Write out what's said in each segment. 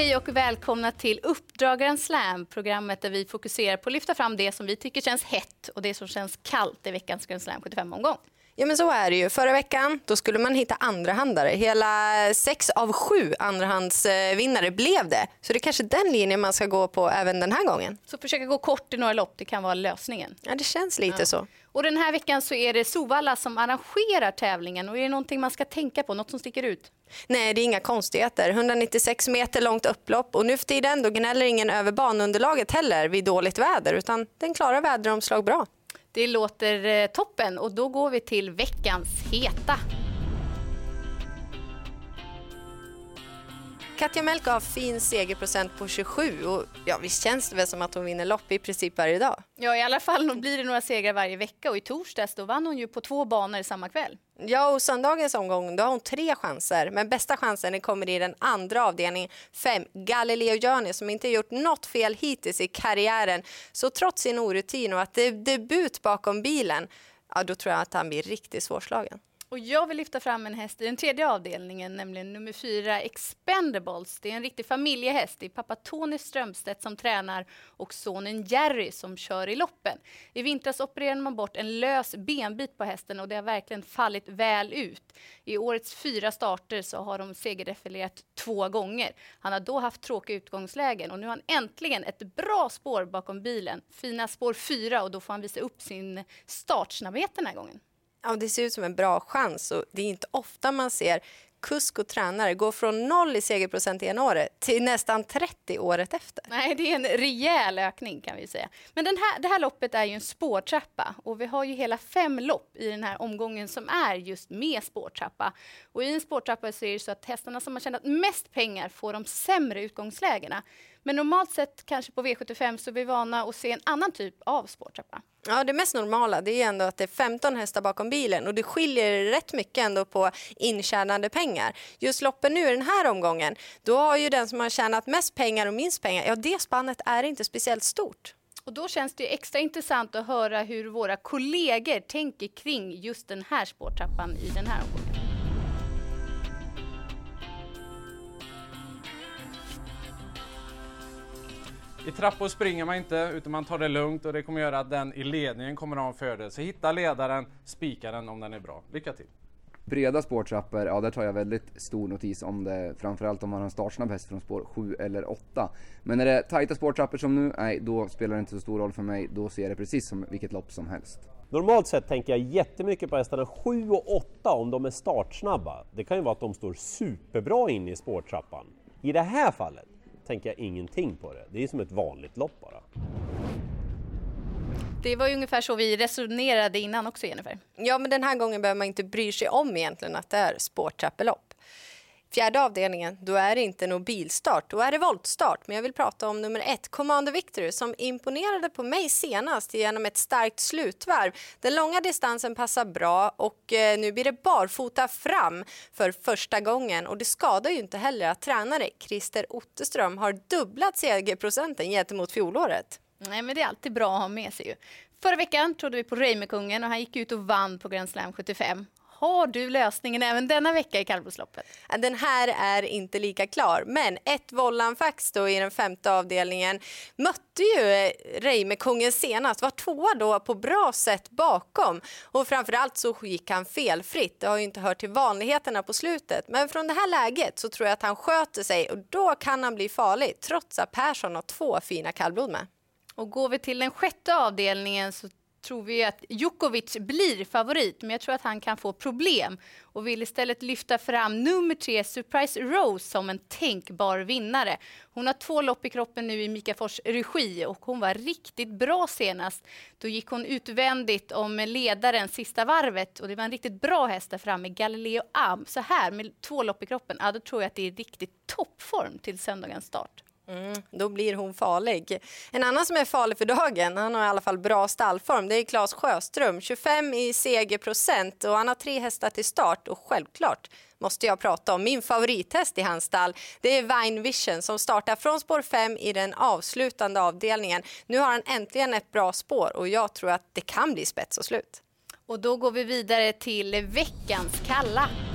Hej och välkomna till Uppdragaren Slam, programmet där vi fokuserar på att lyfta fram det som vi tycker känns hett och det som känns kallt i veckans Grand Slam 75-omgång. Ja men så är det ju. Förra veckan då skulle man hitta andrahandare. Hela sex av sju andrahandsvinnare blev det. Så det är kanske den linjen man ska gå på även den här gången. Så försöka gå kort i några lopp, det kan vara lösningen. Ja det känns lite ja. så. Och den här veckan så är det Sovalla som arrangerar tävlingen och är det någonting man ska tänka på, något som sticker ut? Nej, det är inga konstigheter. 196 meter långt upplopp och nu för tiden då gnäller ingen över banunderlaget heller vid dåligt väder utan den klarar väderomslag bra. Det låter eh, toppen och då går vi till veckans heta. Katja Melk har fin segerprocent på 27 och ja, visst känns det väl som att hon vinner lopp i princip varje dag? Ja, i alla fall blir det några segrar varje vecka och i torsdags då vann hon ju på två banor samma kväll. Ja, och söndagens omgång då har hon tre chanser, men bästa chansen kommer i den andra avdelningen, fem, Galileo Journey som inte gjort något fel hittills i karriären. Så trots sin orutin och att det är debut bakom bilen, ja, då tror jag att han blir riktigt svårslagen. Och jag vill lyfta fram en häst i den tredje avdelningen, nämligen nummer fyra Expendables. Det är en riktig familjehäst. Det är pappa Tony Strömstedt som tränar och sonen Jerry som kör i loppen. I vintras opererade man bort en lös benbit på hästen och det har verkligen fallit väl ut. I årets fyra starter så har de segerdefilerat två gånger. Han har då haft tråkiga utgångslägen och nu har han äntligen ett bra spår bakom bilen. Fina spår fyra och då får han visa upp sin startsnabbhet den här gången. Ja, det ser ut som en bra chans och det är inte ofta man ser kusk och tränare gå från noll i segerprocent i januari till nästan 30 året efter. Nej, det är en rejäl ökning kan vi säga. Men den här, det här loppet är ju en spårtrappa och vi har ju hela fem lopp i den här omgången som är just med spårtrappa. Och i en spårtrappa så är det så att hästarna som har tjänat mest pengar får de sämre utgångslägena. Men normalt sett kanske på V75 så är vi vana att se en annan typ av spårtrappa. Ja, det mest normala det är ändå att det är 15 hästar bakom bilen och det skiljer rätt mycket ändå på intjänade pengar. Just loppen nu i den här omgången, då har ju den som har tjänat mest pengar och minst pengar, ja det spannet är inte speciellt stort. Och då känns det extra intressant att höra hur våra kollegor tänker kring just den här spårtrappan i den här omgången. I trappor springer man inte utan man tar det lugnt och det kommer göra att den i ledningen kommer att ha en fördel. Så hitta ledaren, spika den om den är bra. Lycka till! Breda spårtrappor, ja där tar jag väldigt stor notis om det. Framförallt om man har en startsnabb häst från spår 7 eller 8. Men när det är tajta spårtrappor som nu, nej då spelar det inte så stor roll för mig. Då ser jag det precis som vilket lopp som helst. Normalt sett tänker jag jättemycket på hästarna 7 och 8 om de är startsnabba. Det kan ju vara att de står superbra in i spårtrappan. I det här fallet tänker jag ingenting på det. Det är som ett vanligt lopp bara. Det var ju ungefär så vi resonerade innan också, Jennifer. Ja, men den här gången behöver man inte bry sig om egentligen att det är spårtrappelopp. Fjärde avdelningen, då är det inte någon bilstart, då är det voltstart. Men jag vill prata om nummer ett, Commander Victory, som imponerade på mig senast genom ett starkt slutvarv. Den långa distansen passar bra och eh, nu blir det barfota fram för första gången. Och det skadar ju inte heller att tränare Christer Otterström har dubblat segerprocenten gentemot fjolåret. Nej, men det är alltid bra att ha med sig ju. Förra veckan trodde vi på Reimerkungen och han gick ut och vann på Grand Slam 75. Har du lösningen även denna vecka i kallblodsloppet? Den här är inte lika klar, men ett Vollanfax då i den femte avdelningen mötte ju eh, Reimerkungen senast, var tvåa då på bra sätt bakom och framförallt så gick han felfritt. Det har ju inte hört till vanligheterna på slutet, men från det här läget så tror jag att han sköter sig och då kan han bli farlig trots att Persson har två fina kallblod med. Och går vi till den sjätte avdelningen så tror vi att Djokovic blir favorit, men jag tror att han kan få problem och vill istället lyfta fram nummer tre, Surprise Rose, som en tänkbar vinnare. Hon har två lopp i kroppen nu i Mika Fors regi och hon var riktigt bra senast. Då gick hon utvändigt om ledaren sista varvet och det var en riktigt bra häst där framme, Galileo Am. Så här med två lopp i kroppen, ja, då tror jag att det är riktigt toppform till söndagens start. Mm, då blir hon farlig. En annan som är farlig för dagen, han har i alla fall bra stallform, det är Claes Sjöström. 25 i segerprocent och han har tre hästar till start och självklart måste jag prata om min favorithäst i hans stall. Det är Vine Vision som startar från spår 5 i den avslutande avdelningen. Nu har han äntligen ett bra spår och jag tror att det kan bli spets och slut. Och då går vi vidare till veckans kalla.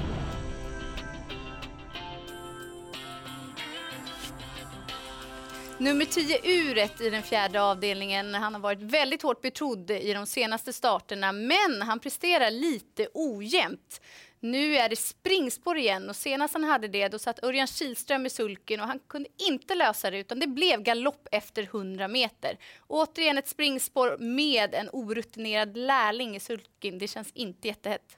Nummer 10 Uret i den fjärde avdelningen. Han har varit väldigt hårt betrodd i de senaste starterna men han presterar lite ojämnt. Nu är det springspår igen och senast han hade det då satt Örjan Kihlström i sulken och han kunde inte lösa det utan det blev galopp efter 100 meter. Återigen ett springspår med en orutinerad lärling i sulken. Det känns inte jättehett.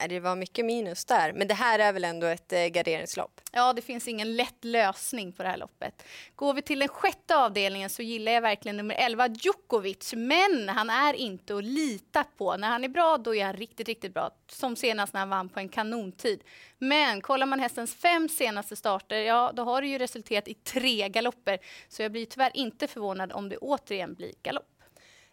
Äh, det var mycket minus där, men det här är väl ändå ett eh, garderingslopp? Ja, det finns ingen lätt lösning på det här loppet. Går vi till den sjätte avdelningen så gillar jag verkligen nummer 11, Djokovic. Men han är inte att lita på. När han är bra, då är han riktigt, riktigt bra. Som senast när han vann på en kanontid. Men kollar man hästens fem senaste starter, ja, då har det ju resulterat i tre galopper. Så jag blir tyvärr inte förvånad om det återigen blir galopp.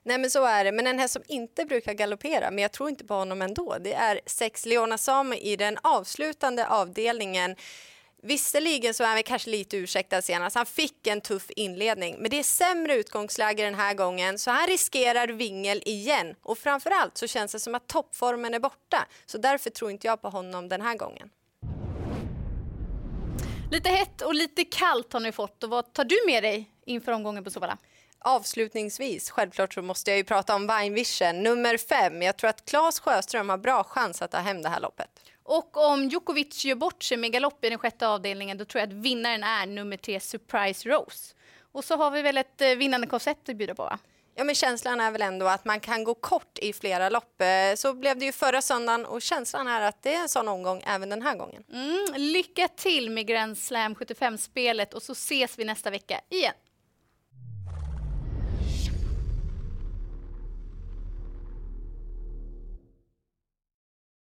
Nej men så är det, men en häst som inte brukar galoppera, men jag tror inte på honom ändå, det är sex Leona Sami i den avslutande avdelningen. Visserligen så är han kanske lite ursäktad senast. Han fick en tuff inledning, men det är sämre utgångsläge den här gången så han riskerar vingel igen. Och framförallt så känns det som att toppformen är borta, så därför tror inte jag på honom den här gången. Lite hett och lite kallt har ni fått och vad tar du med dig inför omgången på Solvalla? Avslutningsvis, självklart så måste jag ju prata om Vision, nummer fem. Jag tror att Claes Sjöström har bra chans att ta hem det här loppet. Och om Djokovic gör bort sig med galopp i den sjätte avdelningen då tror jag att vinnaren är nummer tre Surprise Rose. Och så har vi väl ett eh, vinnande koncept att bjuda på va? Ja, men känslan är väl ändå att man kan gå kort i flera lopp. Eh, så blev det ju förra söndagen och känslan är att det är en sån omgång även den här gången. Mm, lycka till med Grand Slam 75-spelet och så ses vi nästa vecka igen.